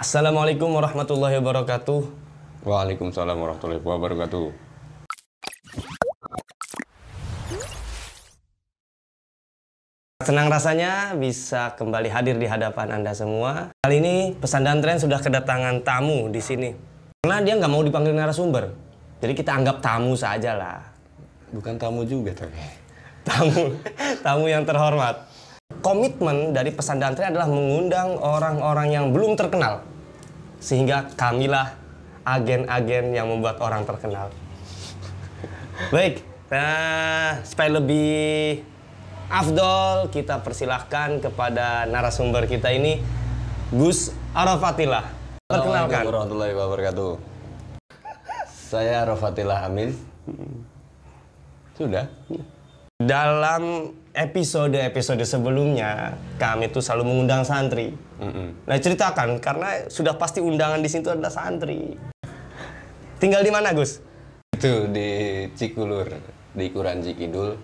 Assalamualaikum warahmatullahi wabarakatuh. Waalaikumsalam warahmatullahi wabarakatuh. Senang rasanya bisa kembali hadir di hadapan Anda semua. Kali ini Pesantren Tren sudah kedatangan tamu di sini. Karena dia nggak mau dipanggil narasumber. Jadi kita anggap tamu saja lah. Bukan tamu juga tapi. Tamu, tamu yang terhormat. Komitmen dari Pesantren Tren adalah mengundang orang-orang yang belum terkenal. Sehingga kamilah agen-agen yang membuat orang terkenal. Baik, nah supaya lebih afdol kita persilahkan kepada narasumber kita ini Gus Arafatillah. Perkenalkan. warahmatullahi wabarakatuh. Saya Rofatillah Amin. Sudah. Dalam episode-episode sebelumnya kami tuh selalu mengundang santri. Mm-mm. Nah ceritakan karena sudah pasti undangan di situ adalah santri. Tinggal di mana Gus? Itu di Cikulur, di Kuranji Kidul.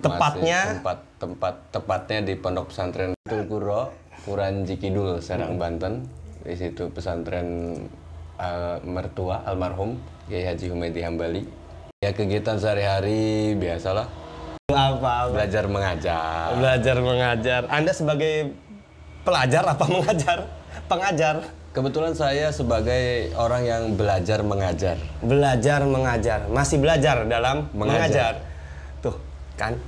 Tepatnya? Masih tempat tempat tepatnya di Pondok Pesantren Tulkuro, Kuranji Kidul, Serang Banten. Di situ pesantren eh, mertua almarhum Kiai Haji Humedi Hambali. Ya kegiatan sehari-hari biasalah, Apa? belajar mengajar. Belajar mengajar. Anda sebagai pelajar apa mengajar? Pengajar. Kebetulan saya sebagai orang yang belajar mengajar. Belajar mengajar. Masih belajar dalam mengajar. Mengajar. Tuh, kan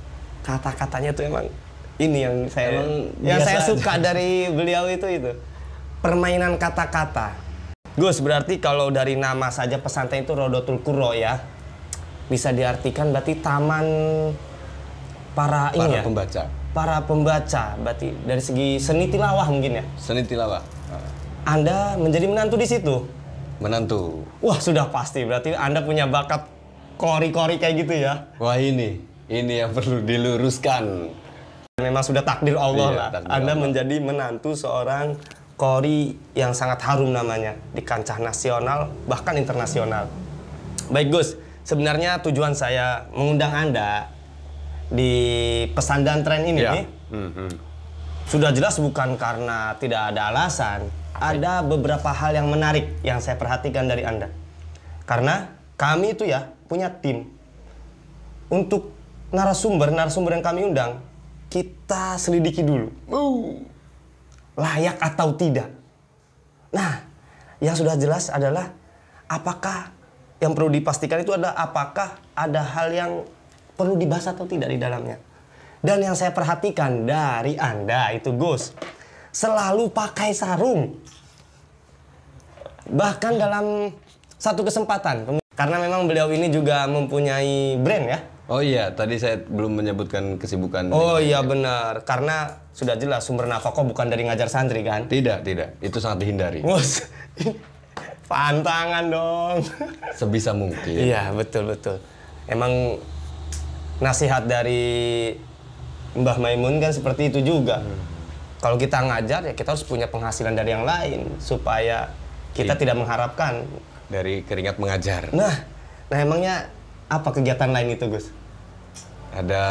kata-katanya tuh emang ini yang saya Emang yang saya aja. suka dari beliau itu itu. Permainan kata-kata. Gus, berarti kalau dari nama saja pesantren itu Rodotul Kuro ya. Bisa diartikan berarti taman para ini Para ya. pembaca. Para pembaca. Berarti dari segi seni tilawah mungkin ya. Seni tilawah. Anda menjadi menantu di situ. Menantu. Wah, sudah pasti. Berarti Anda punya bakat kori-kori kayak gitu ya. Wah ini, ini yang perlu diluruskan. Memang sudah takdir Allah Iya, lah. takdir Anda Allah. menjadi menantu seorang kori yang sangat harum namanya di kancah nasional bahkan internasional. Baik Gus, sebenarnya tujuan saya mengundang Anda di pesandan tren ini Ya. nih, Mhm. sudah jelas bukan karena tidak ada alasan. Ada beberapa hal yang menarik yang saya perhatikan dari Anda. Karena kami itu ya punya tim untuk narasumber-narasumber yang kami undang, kita selidiki dulu. Layak atau tidak. Nah, yang sudah jelas adalah apakah yang perlu dipastikan itu adalah apakah ada hal yang perlu dibahas atau tidak di dalamnya. Dan yang saya perhatikan dari Anda itu Gus, selalu pakai sarung. Bahkan dalam satu kesempatan, karena memang beliau ini juga mempunyai brand ya. Oh iya, tadi saya belum menyebutkan kesibukan. Oh iya benar, karena sudah jelas sumber nafkah bukan dari ngajar santri kan. Tidak, tidak. Itu sangat dihindari. Bos, pantangan dong. Sebisa mungkin. Iya betul betul. Emang nasihat dari Mbah Maimun kan seperti itu juga. Kalau kita ngajar ya kita harus punya penghasilan dari yang lain supaya kita tidak mengharapkan. Dari keringat mengajar. Nah, nah emangnya apa kegiatan lain itu Gus? Ada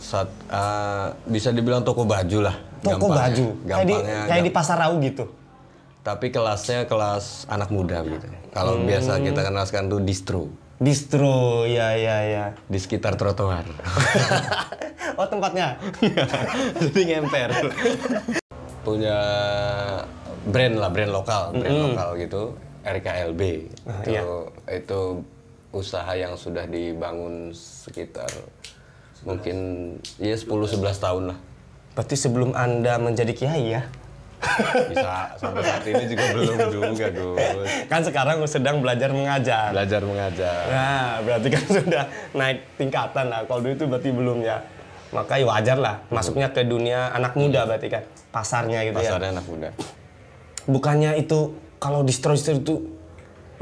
saat eh, bisa dibilang toko baju lah. Toko Gampangnya. baju, kayak di, Gampangnya. kayak di pasar rau gitu. Tapi kelasnya kelas anak muda gitu. Kalau Hmm. biasa kita kenalkan tuh distro Distro, ya ya ya. di sekitar trotoar. oh tempatnya. Jadi ngemper. Punya brand lah, brand lokal, brand lokal gitu, RKLB. itu, iya. itu usaha yang sudah dibangun sekitar mungkin ya 10 11 tahun lah. Berarti sebelum anda menjadi kiai ya? Bisa sampai saat ini juga belum juga, Gus. Kan sekarang sedang belajar mengajar. Belajar mengajar. Nah, berarti kan sudah naik tingkatan lah. Kalau dulu itu berarti belum ya. Maka ya wajar lah. Masuknya ke dunia anak muda berarti kan. Pasarnya gitu ya. Pasarnya anak muda. Bukannya itu kalau distro-distro itu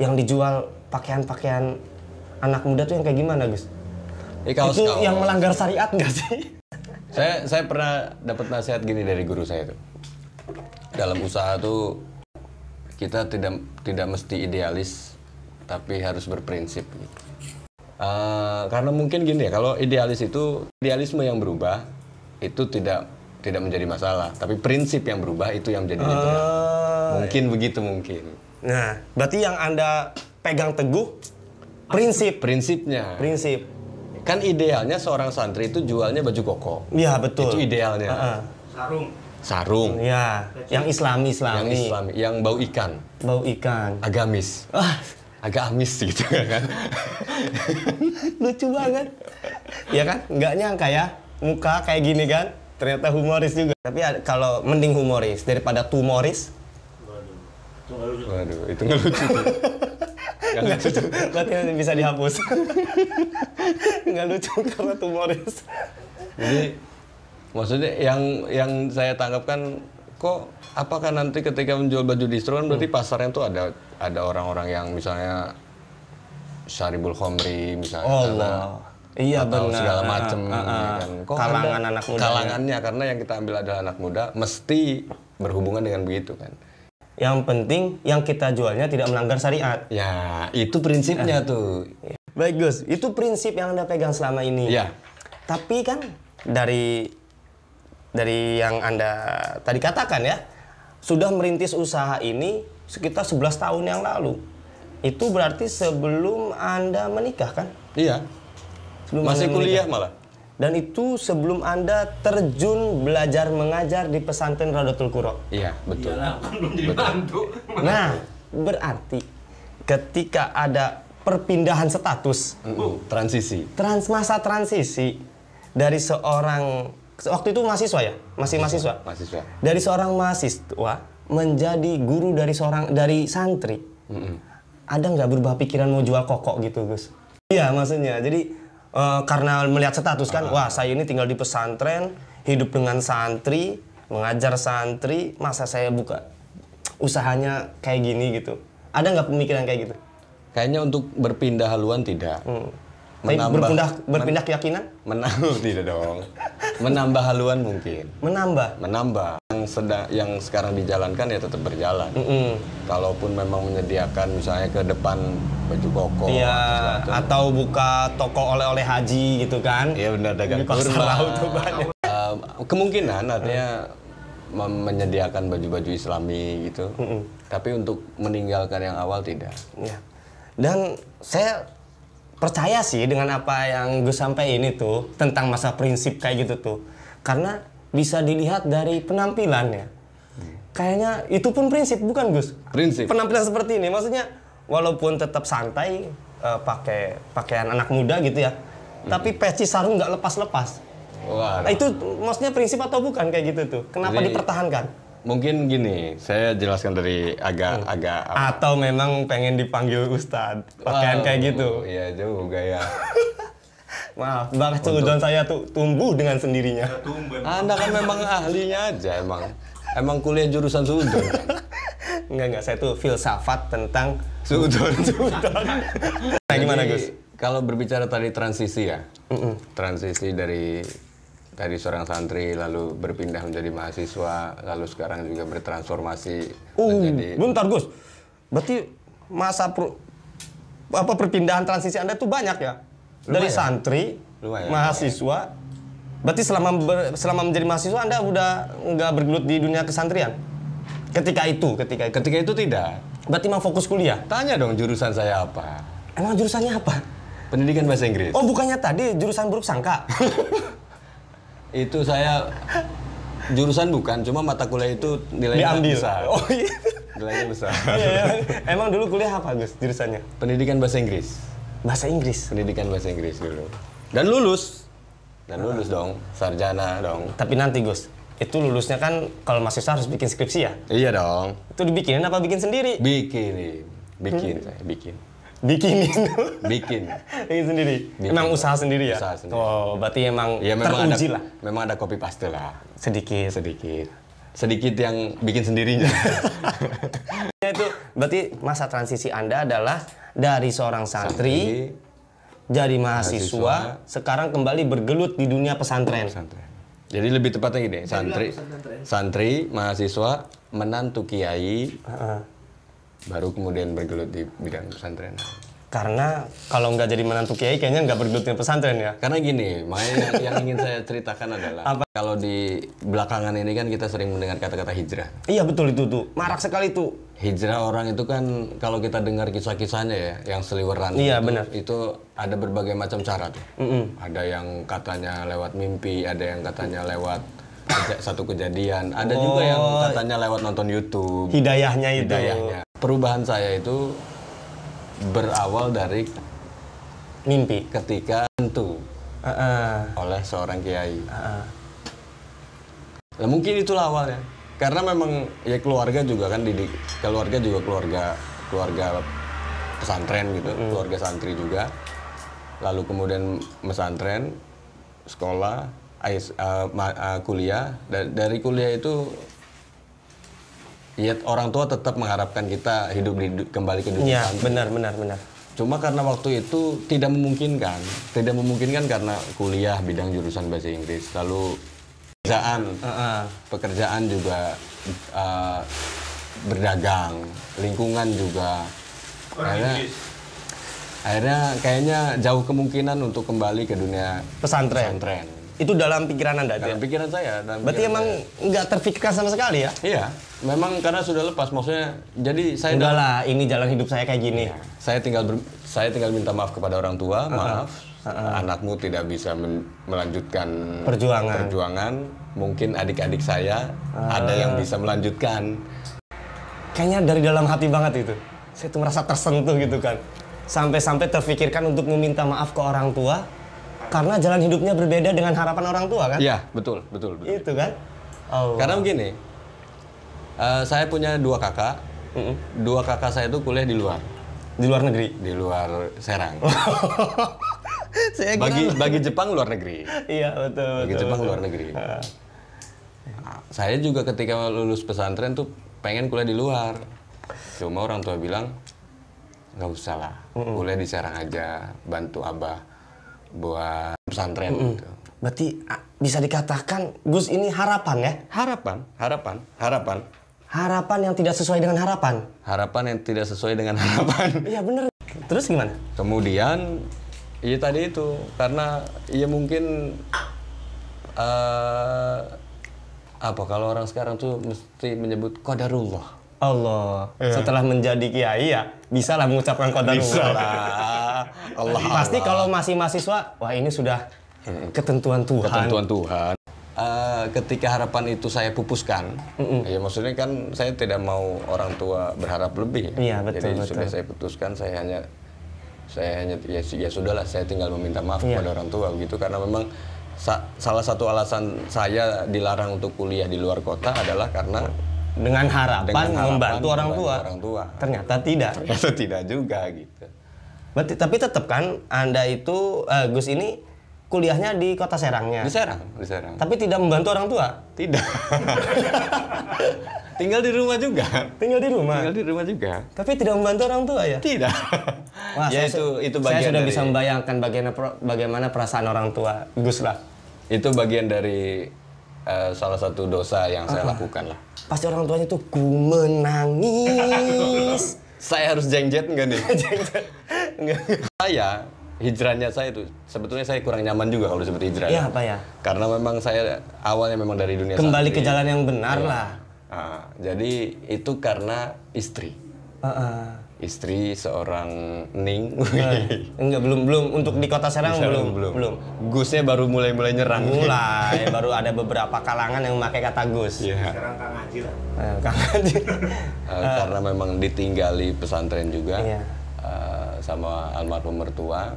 yang dijual pakaian-pakaian anak muda tuh yang kayak gimana, Gus? Ini kaos itu yang melanggar syariat nggak sih? Saya saya pernah dapat nasihat gini dari guru saya tuh. Dalam usaha tuh kita tidak tidak mesti idealis, tapi harus berprinsip. gitu. Eh, karena mungkin gini ya, kalau idealis itu idealisme yang berubah itu tidak tidak menjadi masalah, tapi prinsip yang berubah itu yang menjadi Eh, mungkin begitu mungkin. Nah, berarti yang Anda pegang teguh prinsip, Prinsipnya, prinsip. kan idealnya seorang santri itu jualnya baju koko. Iya, betul. Itu idealnya. Heeh. sarung Sarung, Ya, yang Islami yang Islami, Islami, yang bau ikan, bau ikan. agamis, Ah, agak amis gitu kan. lucu banget. Ya kan? Nggak nyangka ya, muka kayak gini kan. Ternyata humoris juga. Tapi ada- kalau mending humoris daripada tumoris. Waduh, itu nggak lucu. Nggak lucu. Berarti bisa dihapus. Nggak lucu karena tumoris. Jadi maksudnya yang yang saya tangkap kan kok apakah nanti ketika menjual baju distro kan berarti pasarnya tuh ada ada orang-orang yang misalnya syaribul khomri misalnya Oh, Allah. Iya atau benar. segala Ah, ah, ya ah. kan. Kok Kalangan ada- anak muda. Kalangannya karena yang kita ambil adalah anak muda mesti berhubungan dengan begitu kan. Yang penting yang kita jualnya tidak melanggar syariat. Ya, itu prinsipnya tuh. Baik Gus, itu prinsip yang Anda pegang selama ini. Ya. Tapi kan dari dari yang Anda tadi katakan ya, sudah merintis usaha ini sekitar 11 tahun yang lalu. Itu berarti sebelum Anda menikah kan? Iya. Sebelum Masih Anda kuliah menikah. malah. Dan itu sebelum Anda terjun belajar mengajar di pesantren Radatul Qura. Iya, betul. iyalah kan belum jadi mantu Nah, berarti ketika ada perpindahan status Mm-mm, Transisi. trans masa transisi dari seorang waktu itu mahasiswa ya masih mahasiswa Mahasiswa. dari seorang mahasiswa menjadi guru dari seorang dari santri Mm-mm. ada nggak berubah pikiran mau jual kokok gitu Gus iya maksudnya jadi eh, karena melihat status kan wah saya ini tinggal di pesantren hidup dengan santri mengajar santri masa saya buka usahanya kayak gini gitu ada nggak pemikiran kayak gitu Kayaknya untuk berpindah haluan tidak. Hmm. Tapi berpindah berpindah keyakinan Menambah tidak dong. Menambah haluan mungkin. menambah Menambah. Yang sedang yang sekarang dijalankan ya tetap berjalan. Mm-mm. Kalaupun memang menyediakan misalnya ke depan baju koko Iya, atau buka toko oleh-oleh haji gitu kan? Iya benar dagang kurma. laut tuh banyak. Kemungkinan artinya menyediakan baju-baju islami gitu. Tapi untuk meninggalkan yang awal tidak. Iya. Dan saya percaya sih dengan apa yang Gus sampai ini tuh tentang masa prinsip kayak gitu tuh. Karena bisa dilihat dari penampilannya. Kayaknya itu pun prinsip bukan Gus? Prinsip. Penampilan seperti ini maksudnya walaupun tetap santai eh, pakai pakaian anak muda gitu ya. Tapi peci sarung nggak lepas-lepas. Wah, Nah, itu maksudnya prinsip atau bukan kayak gitu tuh? Kenapa Jadi- dipertahankan? Mungkin gini, saya jelaskan dari agak Hmm. agak Atau memang pengen dipanggil Ustadz? Pakaian Wow, kayak gitu? Iya juga ya. Maaf, bakat seudon saya tuh tumbuh dengan sendirinya. tumben Anda kan memang ahlinya aja emang. Emang kuliah jurusan sudon. Enggak, enggak, saya tuh filsafat tentang Sudon. Nah, gimana Gus? Kalau berbicara tadi transisi ya, transisi dari dari seorang santri lalu berpindah menjadi mahasiswa, lalu sekarang juga bertransformasi Uh, menjadi bentar Gus. Berarti masa pro- apa perpindahan transisi Anda tuh banyak ya? Dari Lumayan. santri, Lumayan, mahasiswa. Berarti selama ber- selama menjadi mahasiswa Anda udah nggak bergelut di dunia kesantrian? Ketika itu, ketika itu. ketika itu tidak. Berarti memang fokus kuliah. Tanya dong jurusan saya apa? Emang jurusannya apa? Pendidikan bahasa Inggris. Oh, bukannya tadi jurusan buruk sangka. Itu saya jurusan bukan, cuma mata kuliah itu nilainya Diambil. besar. Oh iya. Nilainya besar. Iya, iya. Emang dulu kuliah apa, Gus, jurusannya? Pendidikan bahasa Inggris. Bahasa Inggris. Pendidikan bahasa Inggris dulu. Dan lulus. Dan lulus dong, sarjana dong. Tapi nanti, Gus, itu lulusnya kan kalau mahasiswa harus bikin skripsi ya? Iya dong. Itu dibikinin apa bikin sendiri? Bikin, bikin saya, bikin. Bikinin. Bikin. bikin sendiri. Bikin. Emang usaha sendiri ya? Usaha sendiri. Oh, berarti emang Ya memang ada teruji lah. memang ada copy paste lah. Sedikit. Sedikit. Sedikit yang bikin sendirinya. Ya, itu berarti masa transisi Anda adalah dari seorang santri, jadi mahasiswa, Mahasiswa. sekarang kembali bergelut di dunia pesantren. pesantren. Jadi lebih tepatnya gini, santri, santri, mahasiswa, menantu kiai, Heeh. Baru kemudian bergelut di bidang pesantren. Karena kalau nggak jadi menantu kiai, kayaknya nggak bergelutin pesantren ya. Karena gini, makanya yang, ingin saya ceritakan adalah kalau di belakangan ini kan kita sering mendengar kata-kata hijrah. Iya betul itu tuh, marak sekali tuh. Hijrah orang itu kan kalau kita dengar kisah-kisahnya ya, yang seliweran Iya, itu, benar. itu ada berbagai macam cara tuh. Mm-mm. Ada yang katanya lewat mimpi, ada yang katanya lewat satu kejadian, ada juga yang katanya lewat nonton YouTube. Hidayahnya itu. Hidayahnya. Perubahan saya itu berawal dari Mimpi. ketika tentu Heeh. oleh seorang kiai. Heeh. Nah, mungkin itulah awalnya. Karena memang ya keluarga juga kan didik keluarga juga keluarga keluarga pesantren gitu, keluarga santri juga. Lalu kemudian mesantren, sekolah, ais- ma- eh, kuliah. Da- dari kuliah itu ya orang tua tetap mengharapkan kita hidup di kembali ke dunia Iya, benar benar benar. Cuma karena waktu itu tidak memungkinkan, tidak memungkinkan karena kuliah bidang jurusan bahasa Inggris, lalu pekerjaan, Heeh. pekerjaan juga uh, berdagang, lingkungan juga, akhirnya, akhirnya kayaknya jauh kemungkinan untuk kembali ke dunia Pesantren. pesantren. Itu dalam pikiran Anda tuh ya? Dalam pikiran saya, dalam Berarti pikiran emang nggak terpikirkan sama sekali ya? iya, memang karena sudah lepas, maksudnya jadi saya Enggak lah, ini jalan hidup saya kayak gini. saya tinggal ber- saya tinggal minta maaf kepada orang tua maaf anakmu tidak bisa men- melanjutkan Perjuangan. perjuangan mungkin adik-adik saya ada yang bisa melanjutkan Kayaknya dari dalam hati banget itu. Saya tuh merasa tersentuh gitu kan. Sampai-sampai terfikirkan untuk meminta maaf ke orang tua karena jalan hidupnya berbeda dengan harapan orang tua kan? iya betul betul betul Itu kan? Oh. karena begini eh, saya punya dua kakak dua kakak saya itu kuliah di luar di luar negeri. di luar Serang saya kira- bagi bagi Jepang luar negeri Iya betul bagi betul. Jepang luar negeri Nah, saya juga ketika lulus pesantren tuh pengen kuliah di luar. Cuma orang tua bilang nggak usah lah, kuliah di Serang aja, bantu abah buat pesantren gitu. Berarti ah, bisa dikatakan Gus ini harapan ya? Harapan, harapan, harapan, Harapan yang tidak sesuai dengan harapan. harapan yang tidak sesuai dengan harapan. Iya bener. Terus gimana? Kemudian, iya tadi itu karena iya mungkin eh apa kalau orang sekarang tuh mesti menyebut qadarullah. Allah. Setelah menjadi kiai ya bisa lah mengucapkan qadarullah. lah. Allah. Pasti kalau masih mahasiswa, wah ini sudah ketentuan Tuhan. ketentuan Tuhan. Eh, ketika harapan itu saya pupuskan, ya maksudnya kan saya tidak mau orang tua berharap lebih. Iya, betul, Jadi betul. sudah saya putuskan, saya hanya saya hanya ya, ya sudahlah, saya tinggal meminta maaf Iya. kepada orang tua begitu karena memang sa- salah satu alasan saya dilarang untuk kuliah di luar kota adalah karena Dengan harapan, Dengan harapan membantu orang membantu tua. orang tua. Ternyata tidak. ternyata tidak juga gitu. Berarti, tapi tetap kan Anda itu eh, Gus ini kuliahnya di kota Serangnya. Di Serang, di Serang. Tapi tidak membantu orang tua. Tidak. Tinggal di rumah juga. Tinggal di rumah. Tinggal di rumah juga. Tapi tidak membantu orang tua ya? Tidak. Wah, ya saya itu itu Saya bagian sudah dari bisa membayangkan bagaimana bagaimana perasaan orang tua Gus lah. itu bagian dari eh, salah satu dosa yang saya Ah. lakukan lah. Pasti orang tuanya tuh ku menangis. Saya harus jengjet nggak nih? Enggak. saya hijrahnya saya itu sebetulnya saya kurang nyaman juga kalau disebut hijrah. Ya apa ya? Karena memang saya awalnya memang dari dunia Kembali ke santri. jalan yang benar lah. Ah, jadi itu karena istri. Heeh. Istri seorang Ning. Enggak belum belum untuk di kota Serang belum belum. Gusnya baru mulai-mulai nyerang. Mulai baru ada beberapa kalangan yang memakai kata Gus. Iya. Eh, Kang Haji. Eh, karena memang ditinggali pesantren juga Iya. Sama almarhum mertua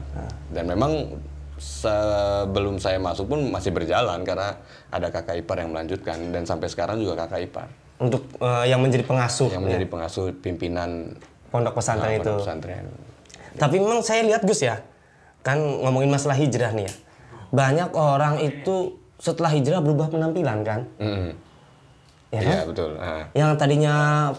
dan memang sebelum saya masuk pun masih berjalan karena ada kakak ipar yang melanjutkan dan sampai sekarang juga kakak ipar Untuk eh, yang menjadi pengasuh yang menjadi pengasuh pimpinan pondok pesantren eh, itu. pondok pesantren. Tapi memang saya lihat Gus ya, kan ngomongin masalah hijrah nih ya. Banyak orang itu setelah hijrah berubah penampilan kan. Mm. Ya kan? Iya betul. Ah. Yang tadinya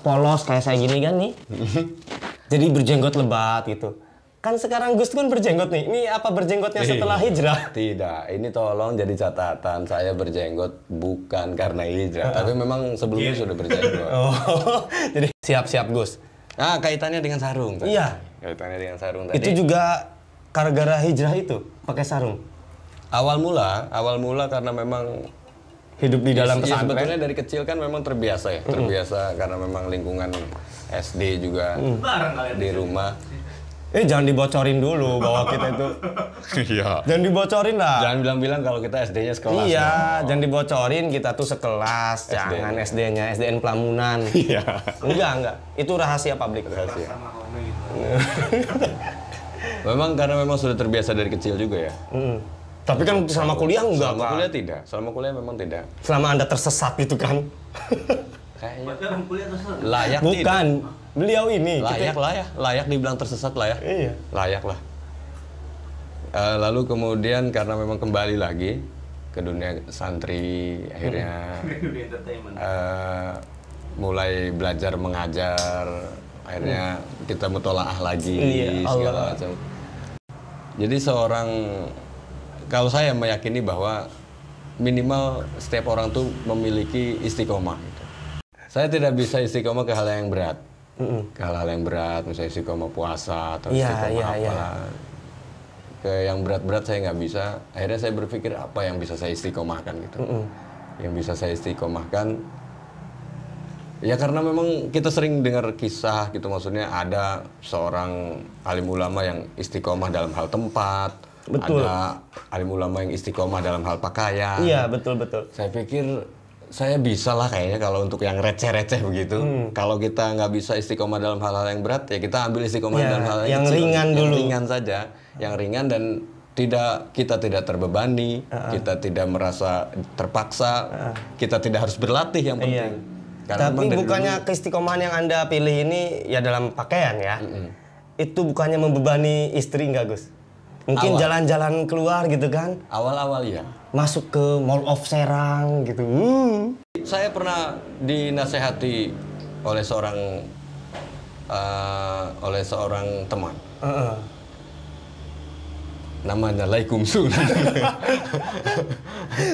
polos kayak saya gini kan nih. jadi berjenggot lebat gitu. Kan sekarang Gus kan berjenggot nih. Ini apa berjenggotnya setelah hijrah? Tidak, ini tolong jadi catatan saya berjenggot bukan karena hijrah, tapi memang sebelumnya sudah berjenggot. Oh, jadi siap-siap Gus. Ah, kaitannya dengan sarung. tadi. Iya. Kaitannya dengan sarung tadi. Itu juga gara-gara hijrah itu pakai sarung. awal mula, awal mula karena memang Hidup di dalam Iya, pesantren. sebetulnya dari kecil kan memang terbiasa ya, terbiasa karena memang lingkungan SD juga di rumah. Eh jangan dibocorin dulu bahwa kita itu. Iya. Jangan dibocorin lah. Jangan bilang-bilang kalau kita SD-nya sekelas. iya, no. jangan dibocorin kita tuh sekelas, jangan SD-nya, SDN Pelamunan. Iya. enggak, enggak. Itu rahasia publik. Rahasia. memang karena memang sudah terbiasa dari kecil juga ya. Mm. Tapi kan selama kuliah enggak, Selama Pak. kuliah tidak, selama kuliah memang tidak. Selama Anda tersesat itu kan. Kayaknya layak tidak. Bukan. Beliau ini. kita- Layak lah ya, layak dibilang tersesat lah ya. Iya. Layak lah. Eh, lalu kemudian karena memang kembali lagi ke dunia santri, akhirnya eh, mulai belajar mengajar, akhirnya kita mutolaah lagi Iya, segala Allah. macam. Jadi seorang kalau saya meyakini bahwa minimal setiap orang tuh memiliki istiqomah. gitu. Saya tidak bisa istiqomah ke hal yang berat, ke hal-hal yang berat, misalnya istiqomah puasa atau Iya, istiqomah iya, apa. iya. Ke yang berat-berat saya nggak bisa. Akhirnya saya berpikir apa yang bisa saya istiqomahkan gitu. Yang bisa saya istiqomahkan Ya karena memang kita sering dengar kisah gitu maksudnya ada seorang alim ulama yang istiqomah dalam hal tempat, Betul. ada alim ulama yang istiqomah dalam hal pakaian. Iya, betul betul. Saya pikir saya bisa lah kayaknya kalau untuk yang receh-receh begitu. Hmm. Kalau kita nggak bisa istiqomah dalam hal-hal yang berat ya kita ambil istiqomah Ya, dalam hal yang kecil, ringan yang dulu. ringan saja, yang ringan dan tidak kita tidak terbebani, kita tidak merasa terpaksa, kita tidak harus berlatih yang penting. Iya. Karena Tapi bukannya keistiqomahan yang Anda pilih ini ya dalam pakaian ya. Itu bukannya membebani istri enggak, Gus? Mungkin jalan-jalan keluar gitu kan. awal-awal ya. Masuk ke Mall of Serang gitu. Uh. Saya pernah dinasehati oleh seorang eh, oleh seorang teman. Heeh. Namanya Laikumsun.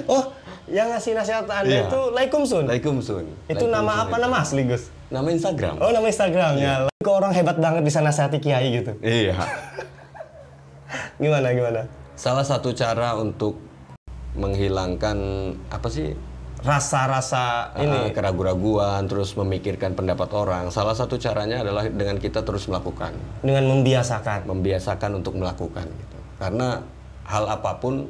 Oh, yang ngasih nasihat Anda Iya. itu Laikumsun. Laikumsun. Itu nama apa nama asli, Gus? Nama Instagram. Oh, nama Instagramnya. Kok orang hebat banget bisa nasihati kiai gitu. Iya. Gimana gimana? Salah satu cara untuk menghilangkan apa sih Rasa-rasa ini ini keraguan-raguan terus memikirkan pendapat orang. Salah satu caranya adalah dengan kita terus melakukan, dengan membiasakan. membiasakan untuk melakukan gitu. Karena hal apa pun,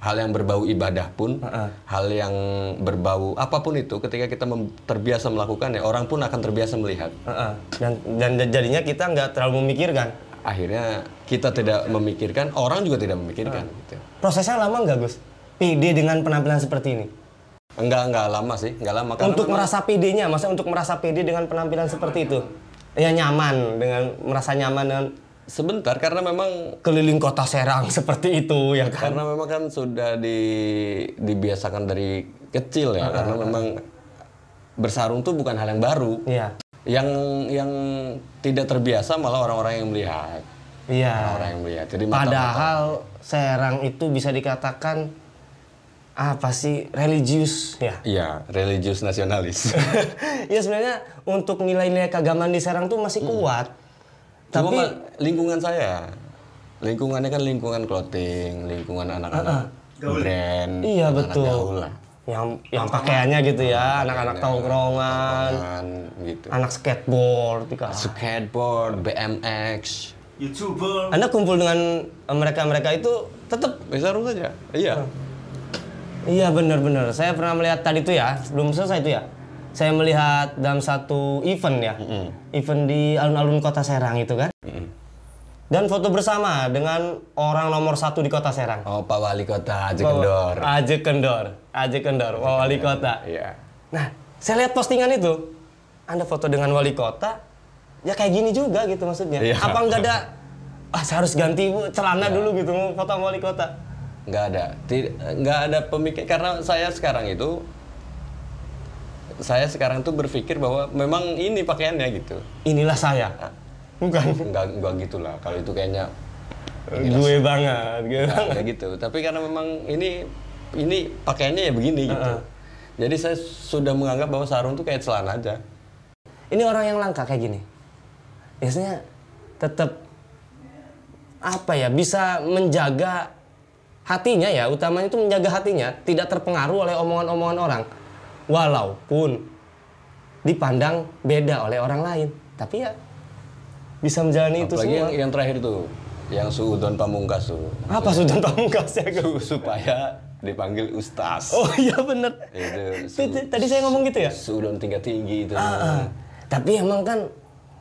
hal yang berbau ibadah pun, hal yang berbau apa pun itu, ketika kita terbiasa melakukannya, orang pun akan terbiasa melihat. Heeh. Dan dan jadinya kita nggak terlalu memikirkan. Akhirnya kita tidak memikirkan, orang juga tidak memikirkan. Gitu. Prosesnya lama nggak Gus? PD dengan penampilan seperti ini. Enggak, enggak lama sih, enggak lama. Karena untuk memang- merasa PD-nya, maksudnya untuk merasa PD dengan penampilan seperti itu. Ya nyaman dengan merasa nyaman dengan sebentar karena memang keliling kota Serang seperti itu ya kan. karena memang kan sudah di, dibiasakan dari kecil ya karena memang bersarung tuh bukan hal yang baru Iya. Yang yang tidak terbiasa malah orang-orang yang melihat Iya. orang yang melihat jadi Padahal Serang itu bisa dikatakan apa sih religius ya. iya religius nasionalis ya sebenarnya untuk nilai-nilai keagamaan di Serang tuh masih kuat. cuma Tapi Pak, lingkungan saya lingkungannya kan lingkungan clothing lingkungan anak-anak brand Iya, anak-anak betul. gaul lah yang yang pakaiannya gitu ya, anak-anak tongkrongan, Kan, gitu anak skateboard, tika. skateboard BMX YouTuber. Anda kumpul dengan mereka-mereka itu tetap Bersarung saja iya Iya benar-benar. Saya pernah melihat tadi itu ya, belum selesai itu ya. Saya melihat dalam satu event ya, event di alun-alun kota Serang itu kan. Dan foto bersama dengan orang nomor satu di kota Serang. Oh, Pak Wali Kota Aji Kendor. Aje Kendor, Aje Kendor, wali kota. Iya. Nah, saya lihat postingan itu. Anda foto dengan wali kota, ya kayak gini juga gitu maksudnya. Iya. Apa nggak ada, ah saya harus ganti celana dulu gitu mau foto sama wali kota. Nggak ada. Nggak ada pemikir karena saya sekarang itu saya sekarang tuh berpikir bahwa memang ini pakaiannya gitu. Inilah saya. Bukan. Enggak enggak gitulah. Kalau itu kayaknya gue banget, gue nggak banget. gitu. Tapi karena memang ini ini pakaiannya ya begini gitu. Jadi saya sudah menganggap bahwa sarung tuh kayak celana aja. Ini orang yang langka kayak gini. biasanya tetap apa ya bisa menjaga hatinya ya utamanya itu menjaga hatinya tidak terpengaruh oleh omongan-omongan orang walaupun dipandang beda oleh orang lain tapi ya bisa menjalani itu Apalagi semua yang, yang terakhir tuh, yang suudon pamungkas tuh. apa sudah pamungkas ya supaya dipanggil ustaz. oh iya bener Itu tadi saya ngomong gitu ya suudon tingkat tinggi itu. Ah, tapi emang kan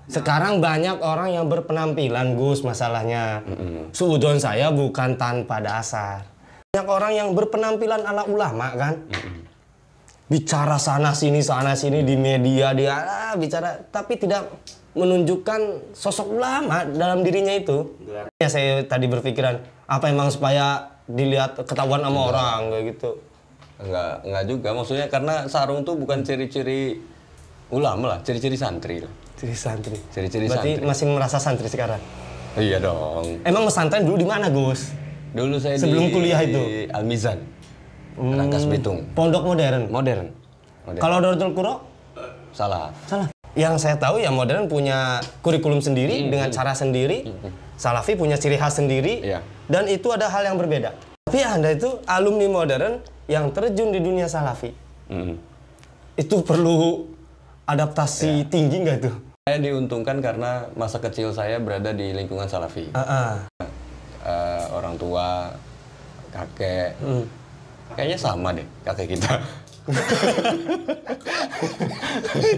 sekarang banyak orang yang berpenampilan Gus masalahnya. Suudon saya bukan tanpa dasar. Banyak orang yang berpenampilan ala ulama kan. Bicara sana sini sana sini di media dia ah, bicara tapi tidak menunjukkan sosok ulama dalam dirinya itu. Ya saya tadi berpikiran apa emang supaya dilihat ketahuan sama orang kayak gitu. Enggak, enggak juga. Maksudnya karena sarung tuh bukan ciri-ciri ulama lah, ciri-ciri santri lah. Ciri santri. Ciri-ciri Berarti santri. masih merasa santri sekarang. Iya dong. Emang pesantren dulu di mana, Gus? Dulu saya Sebelum di kuliah itu? Al Mizan. Rangkas Bitung. Pondok modern. Modern. Modern. Kalau Darul Qura Salah. salah. Yang saya tahu ya modern punya kurikulum sendiri dengan cara sendiri. Salafi punya ciri khas sendiri. Iya. Dan itu ada hal yang berbeda. Tapi Anda itu alumni modern yang terjun di dunia salafi. Mm. Itu perlu adaptasi tinggi nggak itu? Saya diuntungkan karena masa kecil saya berada di lingkungan salafi. Ah, ah. Eh, orang tua, kakek, Hmm. kayaknya sama deh kakek kita.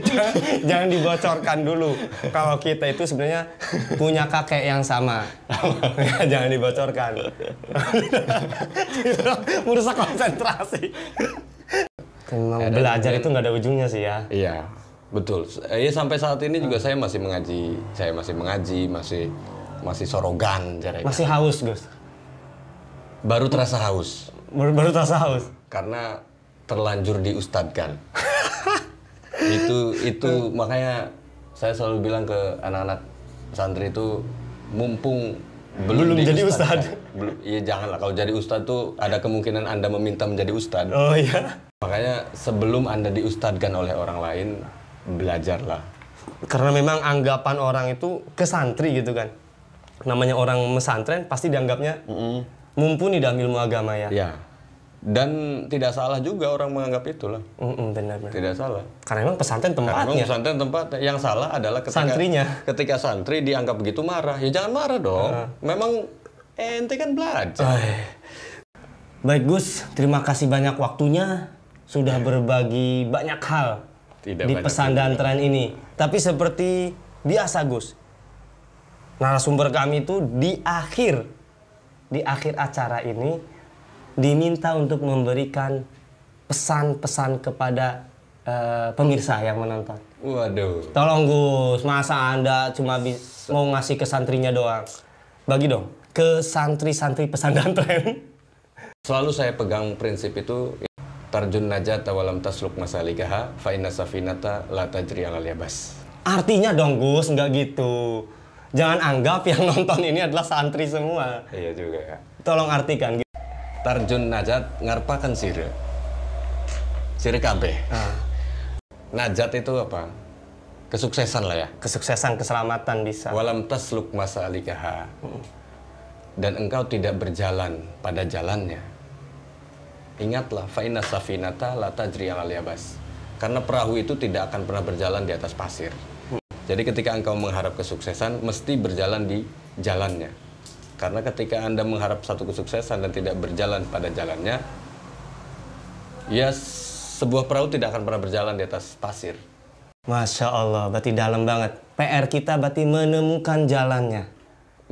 Jangan, jangan dibocorkan dulu. Kalau kita itu sebenarnya punya kakek yang sama. Ya, jangan dibocorkan. Merusak konsentrasi. Memang Ada- belajar itu nggak ada ujungnya sih ya. Iya, betul. Ya sampai saat ini juga saya masih mengaji, saya masih mengaji, masih masih sorogan cara masih haus Gus. Baru terasa haus. Baru, baru terasa haus. Karena terlanjur diustadkan. itu itu makanya saya selalu bilang ke anak-anak santri itu mumpung belum, Belum jadi ustad. Belum, iya janganlah kalau jadi ustad tuh ada kemungkinan anda meminta menjadi ustad. oh iya Makanya sebelum anda diustadkan oleh orang lain belajarlah. karena memang anggapan orang itu ke santri gitu kan namanya orang mesantren pasti dianggapnya mumpuni dalam ilmu agama ya Ya. Dan tidak salah juga orang menganggap itulah. Mm-mm, benar benar Tidak salah. karena memang pesantren Karena memang tempatnya pesantren tempat yang salah adalah ketika Santrinya. ketika santri dianggap begitu marah. Ya jangan marah dong. Memang ente kan belajar. Ay. Baik Gus, terima kasih banyak waktunya sudah berbagi banyak hal Tidak di pesantren ini. Tapi seperti biasa Gus, narasumber kami itu di akhir di akhir acara ini diminta untuk memberikan pesan-pesan kepada eh, pemirsa yang menonton. Waduh. Tolong Gus, masa Anda cuma bis- mau ngasih ke santrinya doang? Bagi dong ke santri-santri pesantren. Selalu saya pegang prinsip itu tarjun najat walam tasluk masalikaha fa inna safinata la tajri alal yabas. Artinya dong Gus, nggak gitu. Jangan anggap yang nonton ini adalah santri semua. Iya juga ya. Tolong artikan. Tarjun najat ngarpakan sire. Sire kabeh. Ah, Najat itu apa? Kesuksesan lah ya. kesuksesan, keselamatan bisa. Walam tasluk masalikaha. Dan engkau tidak berjalan pada jalannya. Ingatlah, fa inna safinata la tajri yabas. Karena perahu itu tidak akan pernah berjalan di atas pasir. Jadi ketika engkau mengharap kesuksesan, mesti berjalan di jalannya. Karena ketika Anda mengharap satu kesuksesan dan tidak berjalan pada jalannya, ya sebuah perahu tidak akan pernah berjalan di atas pasir. Masya Allah, berarti dalam banget. PR kita berarti menemukan jalannya.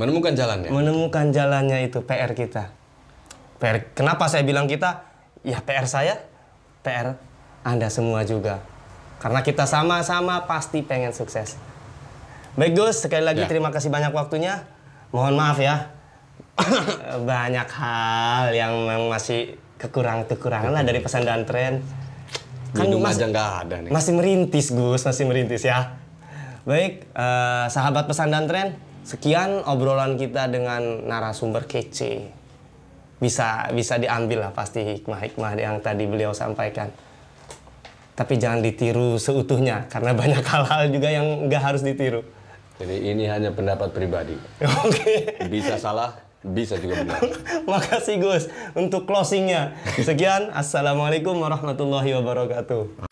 Menemukan jalannya. Menemukan jalannya itu PR kita. PR, kenapa saya bilang kita? Ya PR saya, PR Anda semua juga. Karena kita sama-sama pasti pengen sukses. Baik Gus, sekali lagi Ya. terima kasih banyak waktunya. Mohon maaf ya. Banyak hal yang masih kekurangan-kekurangan lah dari pesantren tren. Minum mas- aja nggak ada nih. masih merintis Gus, masih merintis ya. Baik, eh, sahabat pesan dan tren, sekian obrolan kita dengan narasumber kece. Bisa bisa diambil lah pasti hikmah-hikmah yang tadi beliau sampaikan. Tapi jangan ditiru seutuhnya karena banyak hal-hal juga yang nggak harus ditiru. Jadi ini hanya pendapat pribadi. Oke. Bisa salah, bisa juga benar. Makasih Gus untuk closingnya. Sekian, Assalamualaikum warahmatullahi wabarakatuh.